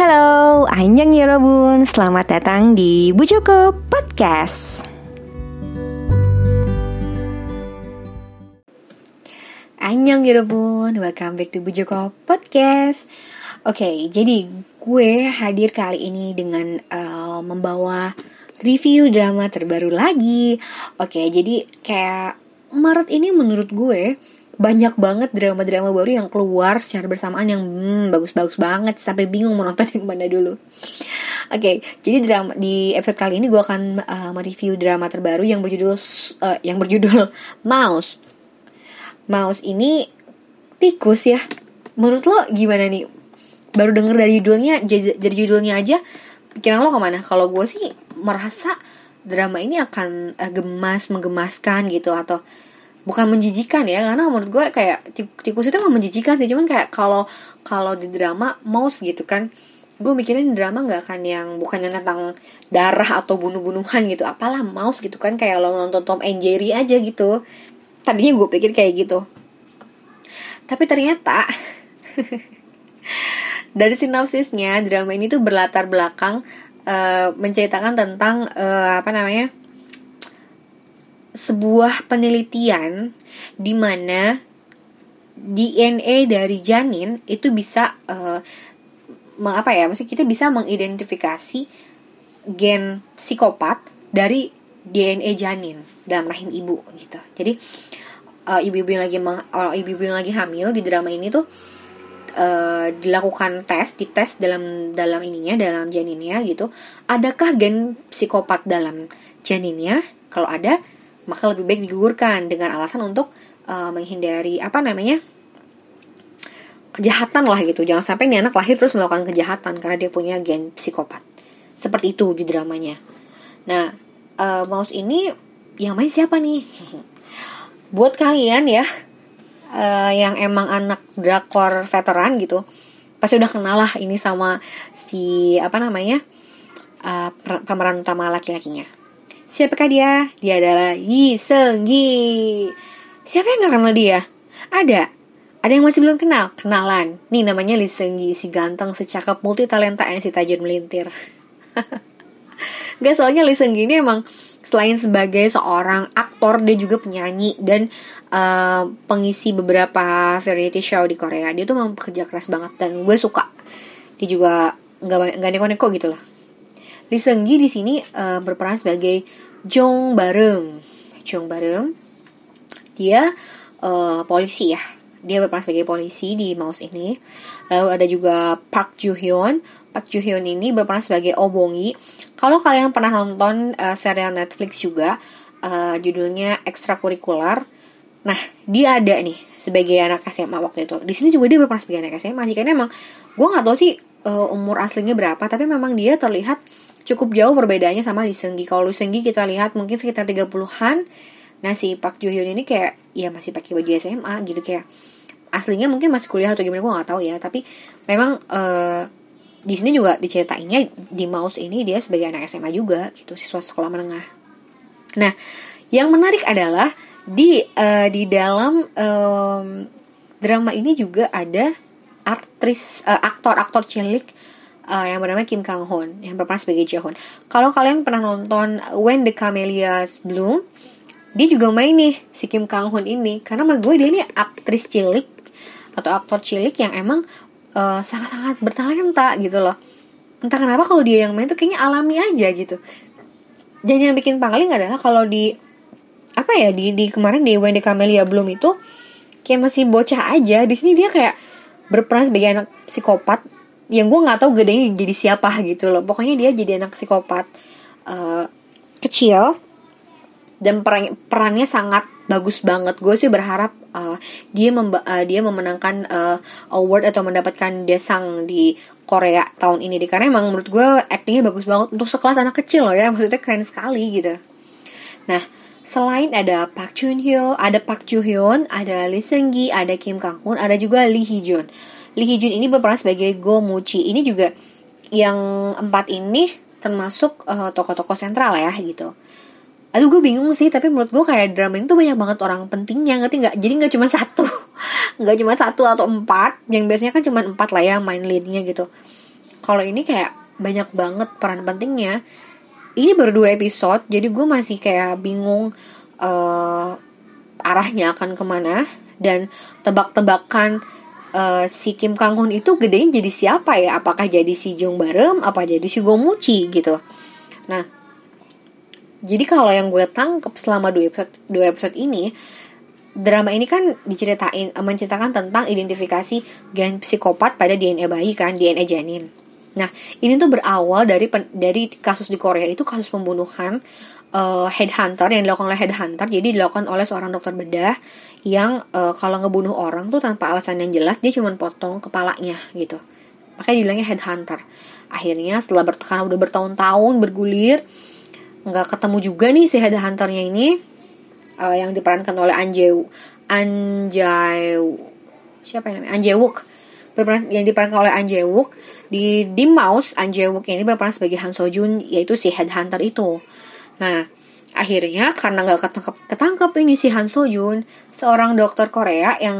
Halo, Anjang Yorobun Selamat datang di Bu Joko Podcast. Anjang Yorobun Welcome back to Bu Joko Podcast. Oke, okay, jadi gue hadir kali ini dengan uh, membawa review drama terbaru lagi. Oke, okay, jadi kayak Maret ini menurut gue banyak banget drama-drama baru yang keluar secara bersamaan yang hmm, bagus-bagus banget sampai bingung mau nonton yang mana dulu. Oke, okay, jadi drama di episode kali ini gue akan uh, mereview drama terbaru yang berjudul uh, yang berjudul Mouse. Mouse ini tikus ya. Menurut lo gimana nih? Baru denger dari judulnya, jadi judulnya aja, pikiran lo ke mana? Kalau gue sih merasa drama ini akan uh, gemas, menggemaskan gitu atau bukan menjijikan ya karena menurut gue kayak tikus itu emang menjijikan sih cuman kayak kalau kalau di drama mouse gitu kan gue mikirin drama nggak akan yang bukannya tentang darah atau bunuh-bunuhan gitu apalah mouse gitu kan kayak lo nonton Tom and Jerry aja gitu. Tadinya gue pikir kayak gitu. Tapi ternyata dari sinopsisnya drama ini tuh berlatar belakang uh, menceritakan tentang uh, apa namanya sebuah penelitian di mana DNA dari janin itu bisa uh, apa ya maksudnya kita bisa mengidentifikasi gen psikopat dari DNA janin dalam rahim ibu gitu. Jadi uh, ibu-ibu yang lagi uh, ibu-ibu yang lagi hamil di drama ini tuh uh, dilakukan tes dites dalam dalam ininya dalam janinnya gitu. Adakah gen psikopat dalam janinnya? Kalau ada maka lebih baik digugurkan dengan alasan untuk uh, menghindari apa namanya kejahatan lah gitu. Jangan sampai nih anak lahir terus melakukan kejahatan karena dia punya gen psikopat. Seperti itu di dramanya. Nah uh, mouse ini yang main siapa nih? Buat kalian ya uh, yang emang anak drakor veteran gitu pasti udah kenal lah ini sama si apa namanya uh, pemeran utama laki-lakinya Siapakah dia? Dia adalah Yi Seung Gi. Siapa yang gak kenal dia? Ada. Ada yang masih belum kenal? Kenalan. Nih namanya Lee Seung Gi, si ganteng, secakap, multi talenta yang si tajur melintir. gak soalnya Lee Seung Gi ini emang selain sebagai seorang aktor, dia juga penyanyi dan uh, pengisi beberapa variety show di Korea. Dia tuh memang bekerja keras banget dan gue suka. Dia juga nggak nggak neko-neko gitu loh Lee Seung Gi di sini uh, berperan sebagai Jong Barem. Jong Barem dia uh, polisi ya. Dia berperan sebagai polisi di Mouse ini. Lalu ada juga Park Joo Hyun. Park Joo Hyun ini berperan sebagai Obongi. Kalau kalian pernah nonton uh, serial Netflix juga, uh, judulnya ekstrakurikular. Nah, dia ada nih sebagai anak SMA waktu itu. Di sini juga dia berperan sebagai anak SMA. Jika emang gue nggak tahu sih uh, umur aslinya berapa, tapi memang dia terlihat cukup jauh perbedaannya sama Lee Seung Gi. Kalau Lee Seung Gi kita lihat mungkin sekitar 30-an. Nah si Park Jo Hyun ini kayak ya masih pakai baju SMA gitu kayak aslinya mungkin masih kuliah atau gimana gue nggak tahu ya. Tapi memang uh, di sini juga diceritainnya di Mouse ini dia sebagai anak SMA juga gitu siswa sekolah menengah. Nah yang menarik adalah di uh, di dalam um, drama ini juga ada aktris uh, aktor-aktor cilik uh, yang bernama Kim Kang Hoon yang berperan sebagai Jaehoon. Kalau kalian pernah nonton When the Camellias Bloom, dia juga main nih si Kim Kang Hoon ini karena menurut gue dia ini aktris cilik atau aktor cilik yang emang uh, sangat-sangat bertalenta gitu loh. Entah kenapa kalau dia yang main tuh kayaknya alami aja gitu. Dan yang bikin pangling adalah kalau di apa ya di di kemarin di When the Camellia Bloom itu kayak masih bocah aja. Di sini dia kayak berperan sebagai anak psikopat yang gue nggak tahu gedenya jadi siapa gitu loh. Pokoknya dia jadi anak psikopat. Uh, kecil. dan peran perannya sangat bagus banget. Gue sih berharap uh, dia memba uh, dia memenangkan uh, award atau mendapatkan desang di Korea tahun ini karena emang menurut gue aktingnya bagus banget untuk sekelas anak kecil loh ya. Maksudnya keren sekali gitu. Nah selain ada Park Chun Hyo ada Park Joo Hyun ada Lee Seung Gi ada Kim Kang Hoon ada juga Lee Hee Jun Lee Hee Jun ini berperan sebagai Go Muchi. Ini juga yang empat ini termasuk uh, tokoh-tokoh sentral ya gitu. Aduh gue bingung sih tapi menurut gue kayak drama ini tuh banyak banget orang pentingnya ngerti nggak? Jadi nggak cuma satu, nggak cuma satu atau empat. Yang biasanya kan cuma empat lah ya main leadnya gitu. kalau ini kayak banyak banget peran pentingnya ini baru dua episode jadi gue masih kayak bingung uh, arahnya akan ke mana dan tebak-tebakan uh, si Kim Kang Hoon itu gedenya jadi siapa ya? Apakah jadi si Jung Barem? Apa jadi si Gomuchi gitu? Nah jadi kalau yang gue tangkep selama dua episode dua episode ini drama ini kan diceritain eh, menceritakan tentang identifikasi gen psikopat pada DNA bayi kan DNA janin. Nah ini tuh berawal dari dari kasus di Korea itu kasus pembunuhan uh, headhunter yang dilakukan oleh headhunter. Jadi dilakukan oleh seorang dokter bedah yang uh, kalau ngebunuh orang tuh tanpa alasan yang jelas dia cuma potong kepalanya gitu. Makanya dibilangnya headhunter. Akhirnya setelah bertekan udah bertahun-tahun bergulir nggak ketemu juga nih si headhunternya ini uh, yang diperankan oleh Anjew Anjew siapa yang namanya? Anjewuk yang diperankan oleh Anjewuk di di Mouse Anjewuk ini berperan sebagai Han Sojun yaitu si headhunter itu nah akhirnya karena nggak ketangkep ketangkep ini si Han Sojun seorang dokter Korea yang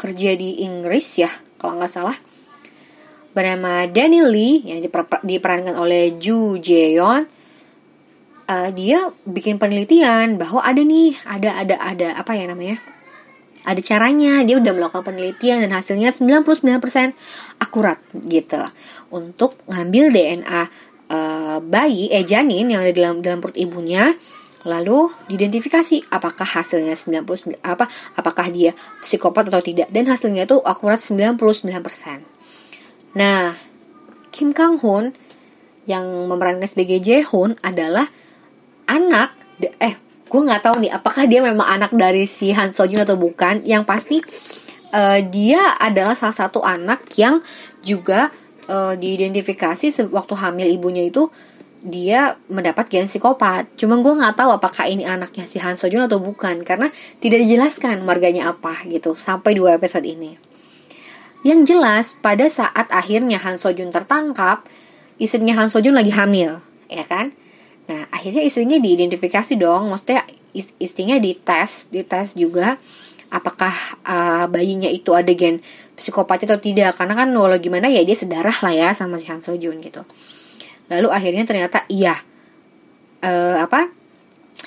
kerja di Inggris ya kalau nggak salah. Bernama Daniel Lee yang diper, diperankan oleh Ju Jaeon uh, dia bikin penelitian bahwa ada nih ada ada ada apa ya namanya? Ada caranya dia udah melakukan penelitian dan hasilnya 99% akurat gitu. Untuk ngambil DNA eh, bayi eh janin yang ada dalam dalam perut ibunya lalu diidentifikasi apakah hasilnya 99 apa apakah dia psikopat atau tidak dan hasilnya itu akurat 99%. Nah, Kim Kang Hoon yang memerankan sebagai Jae Hoon adalah anak eh gue nggak tahu nih apakah dia memang anak dari si Han Seo Jun atau bukan yang pasti uh, dia adalah salah satu anak yang juga uh, diidentifikasi waktu hamil ibunya itu dia mendapat gen psikopat. Cuma gue nggak tahu apakah ini anaknya si Han Seo Jun atau bukan karena tidak dijelaskan marganya apa gitu sampai dua episode ini. Yang jelas pada saat akhirnya Han Seo Jun tertangkap, istrinya Han Seo Jun lagi hamil, ya kan? Nah, akhirnya istrinya diidentifikasi dong, maksudnya istrinya dites, dites juga apakah uh, bayinya itu ada gen psikopat atau tidak karena kan walau gimana ya dia sedarah lah ya sama si Han Seo Jun gitu. Lalu akhirnya ternyata iya uh, apa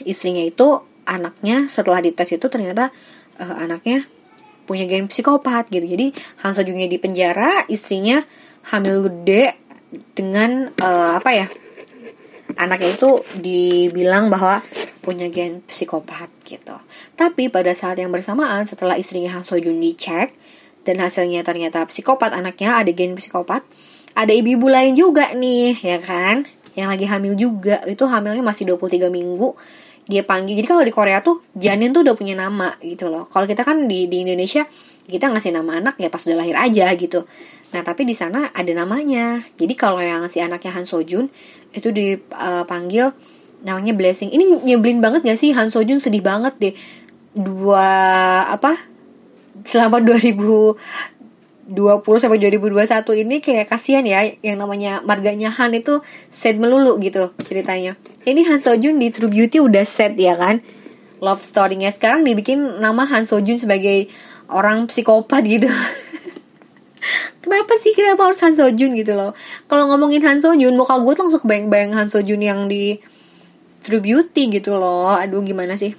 istrinya itu anaknya setelah dites itu ternyata uh, anaknya punya gen psikopat gitu. Jadi Han Seo Junnya di penjara, istrinya hamil gede dengan uh, apa ya? Anaknya itu dibilang bahwa punya gen psikopat gitu. Tapi pada saat yang bersamaan setelah istrinya Han Sojun dicek dan hasilnya ternyata psikopat anaknya ada gen psikopat, ada ibu-ibu lain juga nih ya kan? Yang lagi hamil juga. Itu hamilnya masih 23 minggu. Dia panggil. Jadi kalau di Korea tuh janin tuh udah punya nama gitu loh. Kalau kita kan di di Indonesia kita ngasih nama anak ya pas udah lahir aja gitu Nah, tapi di sana ada namanya. Jadi kalau yang si anaknya Han Sojun itu dipanggil uh, namanya Blessing. Ini nyebelin banget gak sih Han Sojun sedih banget deh. Dua apa? Selama 2020 sampai 2021 ini kayak kasihan ya yang namanya marganya Han itu sad melulu gitu ceritanya. Ini Han Sojun di True Beauty udah sad ya kan? Love story-nya sekarang dibikin nama Han Sojun sebagai orang psikopat gitu. kenapa sih kenapa harus Han Sojun gitu loh kalau ngomongin Han Sojun muka gue tuh langsung kebayang-bayang Han Sojun yang di True Beauty gitu loh aduh gimana sih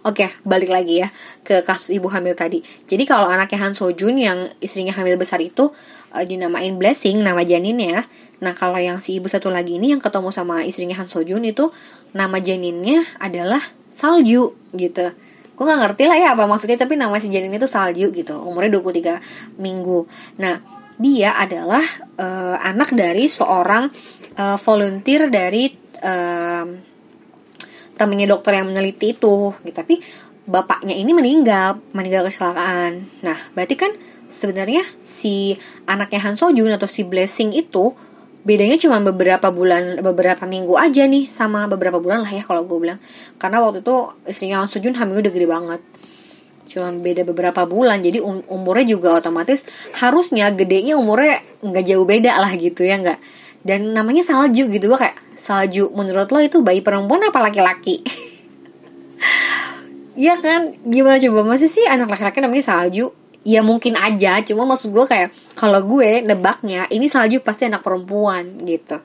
Oke, balik lagi ya ke kasus ibu hamil tadi. Jadi kalau anaknya Han Sojun yang istrinya hamil besar itu uh, dinamain Blessing, nama janinnya. Nah, kalau yang si ibu satu lagi ini yang ketemu sama istrinya Han Sojun itu nama janinnya adalah Salju gitu gue gak ngerti lah ya apa maksudnya tapi nama si janin itu salju gitu umurnya 23 minggu. Nah dia adalah uh, anak dari seorang uh, volunteer dari uh, temennya dokter yang meneliti itu gitu. Tapi bapaknya ini meninggal meninggal kecelakaan. Nah berarti kan sebenarnya si anaknya Han Sojun atau si Blessing itu bedanya cuma beberapa bulan beberapa minggu aja nih sama beberapa bulan lah ya kalau gue bilang. Karena waktu itu istrinya Sujun hamil udah gede banget. Cuma beda beberapa bulan jadi um, umurnya juga otomatis harusnya gedenya umurnya nggak jauh beda lah gitu ya nggak. Dan namanya salju gitu gue kayak salju. Menurut lo itu bayi perempuan apa laki-laki? Iya kan? Gimana coba? Masih sih anak laki-laki namanya salju ya mungkin aja. Cuma maksud gue kayak kalau gue nebaknya ini salju pasti anak perempuan gitu.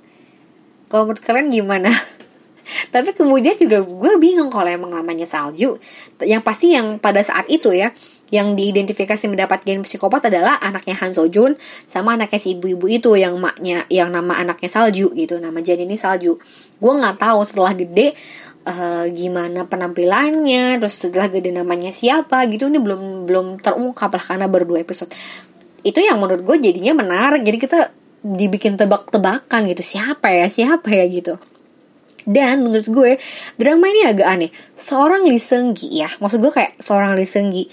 Kalau menurut kalian gimana? Tapi kemudian juga gue bingung kalau emang namanya salju. Yang pasti yang pada saat itu ya yang diidentifikasi mendapat gen psikopat adalah anaknya Han Sojun sama anaknya si ibu-ibu itu yang maknya yang nama anaknya salju gitu. Nama Jen ini salju. Gue nggak tahu setelah gede uh, gimana penampilannya terus setelah gede namanya siapa gitu ini belum belum terungkap lah karena baru dua episode. Itu yang menurut gue jadinya menarik jadi kita dibikin tebak-tebakan gitu siapa ya siapa ya gitu. Dan menurut gue drama ini agak aneh. Seorang Lee Seung Gi ya maksud gue kayak seorang Lee Seung Gi.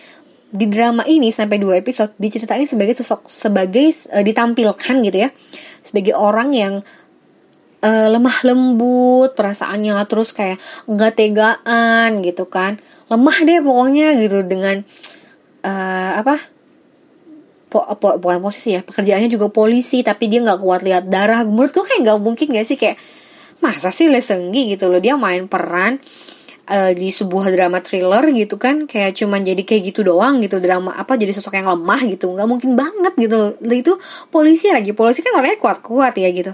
Di drama ini sampai dua episode diceritain sebagai sosok sebagai uh, ditampilkan gitu ya. Sebagai orang yang uh, lemah lembut perasaannya terus kayak nggak tegaan gitu kan. Lemah deh pokoknya gitu dengan uh, apa? Po, po, bukan posisi ya pekerjaannya juga polisi tapi dia nggak kuat lihat darah. Menurut gue kayak nggak mungkin gak sih? Kayak masa sih Lesenggi gitu loh dia main peran uh, di sebuah drama thriller gitu kan. Kayak cuman jadi kayak gitu doang gitu drama apa jadi sosok yang lemah gitu. Nggak mungkin banget gitu itu polisi lagi polisi kan orangnya kuat-kuat ya gitu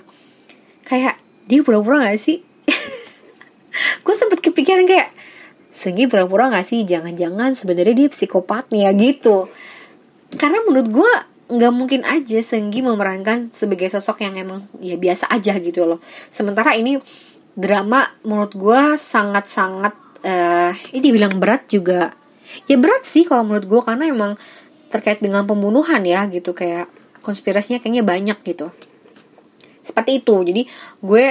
kayak dia pura-pura gak sih? Gue sempet kepikiran kayak Segi pura-pura gak sih? Jangan-jangan sebenarnya dia psikopatnya gitu. Karena menurut gue nggak mungkin aja Senggi memerankan sebagai sosok yang emang ya biasa aja gitu loh. Sementara ini drama menurut gue sangat-sangat uh, ini bilang berat juga. Ya berat sih kalau menurut gue karena emang terkait dengan pembunuhan ya gitu. Kayak konspirasinya kayaknya banyak gitu seperti itu. Jadi gue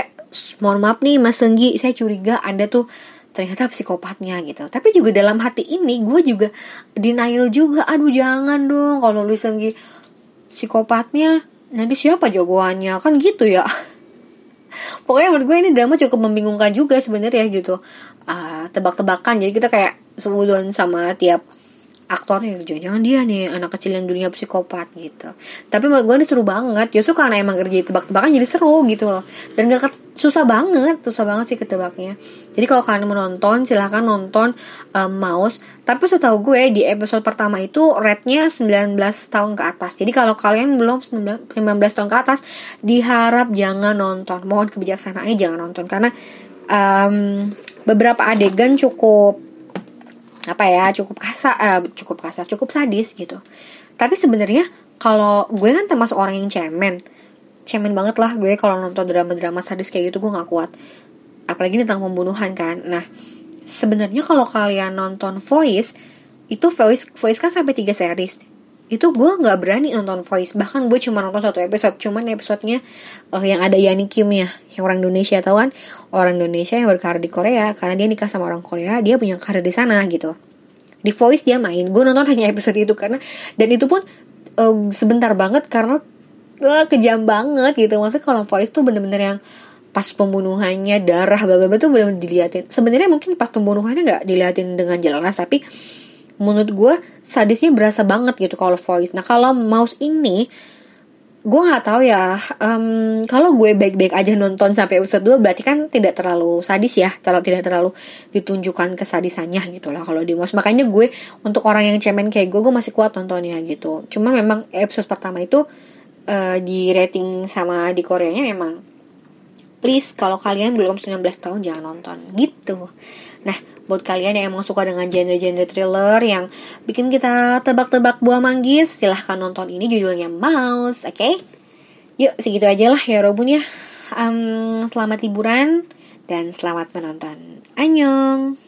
mohon maaf nih Mas Senggi saya curiga anda tuh ternyata psikopatnya gitu. Tapi juga dalam hati ini gue juga denial juga. Aduh jangan dong. Kalau lu Senggi psikopatnya nanti siapa jagoannya? Kan gitu ya. Pokoknya menurut gue ini drama cukup membingungkan juga sebenarnya gitu. Uh, tebak-tebakan. Jadi kita kayak seudon sama tiap aktornya gitu. Jangan-jangan dia nih anak kecil yang dunia psikopat gitu. Tapi menurut gue ini seru banget. Justru karena emang kerja tebak-tebakan jadi seru gitu loh. Dan gak susah banget susah banget sih ketebaknya. Jadi kalau kalian mau nonton silahkan nonton um, Mouse. Tapi setahu gue di episode pertama itu rate-nya 19 tahun ke atas. Jadi kalau kalian belum 19 tahun ke atas diharap jangan nonton. Mohon kebijaksanaannya jangan nonton. Karena um, beberapa adegan cukup apa ya cukup kasar uh, cukup kasar cukup sadis gitu. Tapi sebenarnya kalau gue kan termasuk orang yang cemen. Cemen banget lah gue kalau nonton drama-drama sadis kayak gitu gue nggak kuat. Apalagi tentang pembunuhan kan. Nah sebenarnya kalau kalian nonton Voice itu Voice Voice kan sampai tiga series itu gue nggak berani nonton Voice. Bahkan gue cuma nonton satu episode. Cuman episodenya uh, yang ada Yani Kim ya yang orang Indonesia tau kan? Orang Indonesia yang berkarir di Korea karena dia nikah sama orang Korea dia punya karir di sana gitu. Di Voice dia main. Gue nonton hanya episode itu karena dan itu pun uh, sebentar banget karena uh, kejam banget gitu. Maksudnya kalau Voice tuh bener-bener yang pas pembunuhannya darah bla bla tuh bener-bener diliatin. Sebenarnya mungkin pas pembunuhannya nggak diliatin dengan jelas tapi menurut gue sadisnya berasa banget gitu kalau voice. Nah kalau mouse ini gue nggak tahu ya um, kalau gue baik-baik aja nonton sampai episode 2 berarti kan tidak terlalu sadis ya terlalu tidak terlalu ditunjukkan kesadisannya gitu lah kalau di mouse. Makanya gue untuk orang yang cemen kayak gue gue masih kuat nontonnya gitu. Cuman memang episode pertama itu uh, di rating sama di Koreanya memang please kalau kalian belum 19 tahun jangan nonton gitu nah buat kalian yang emang suka dengan genre-genre thriller yang bikin kita tebak-tebak buah manggis, silahkan nonton ini judulnya Mouse, oke? Okay? Yuk, segitu aja lah ya Robun ya. Um, selamat liburan dan selamat menonton. Annyeong!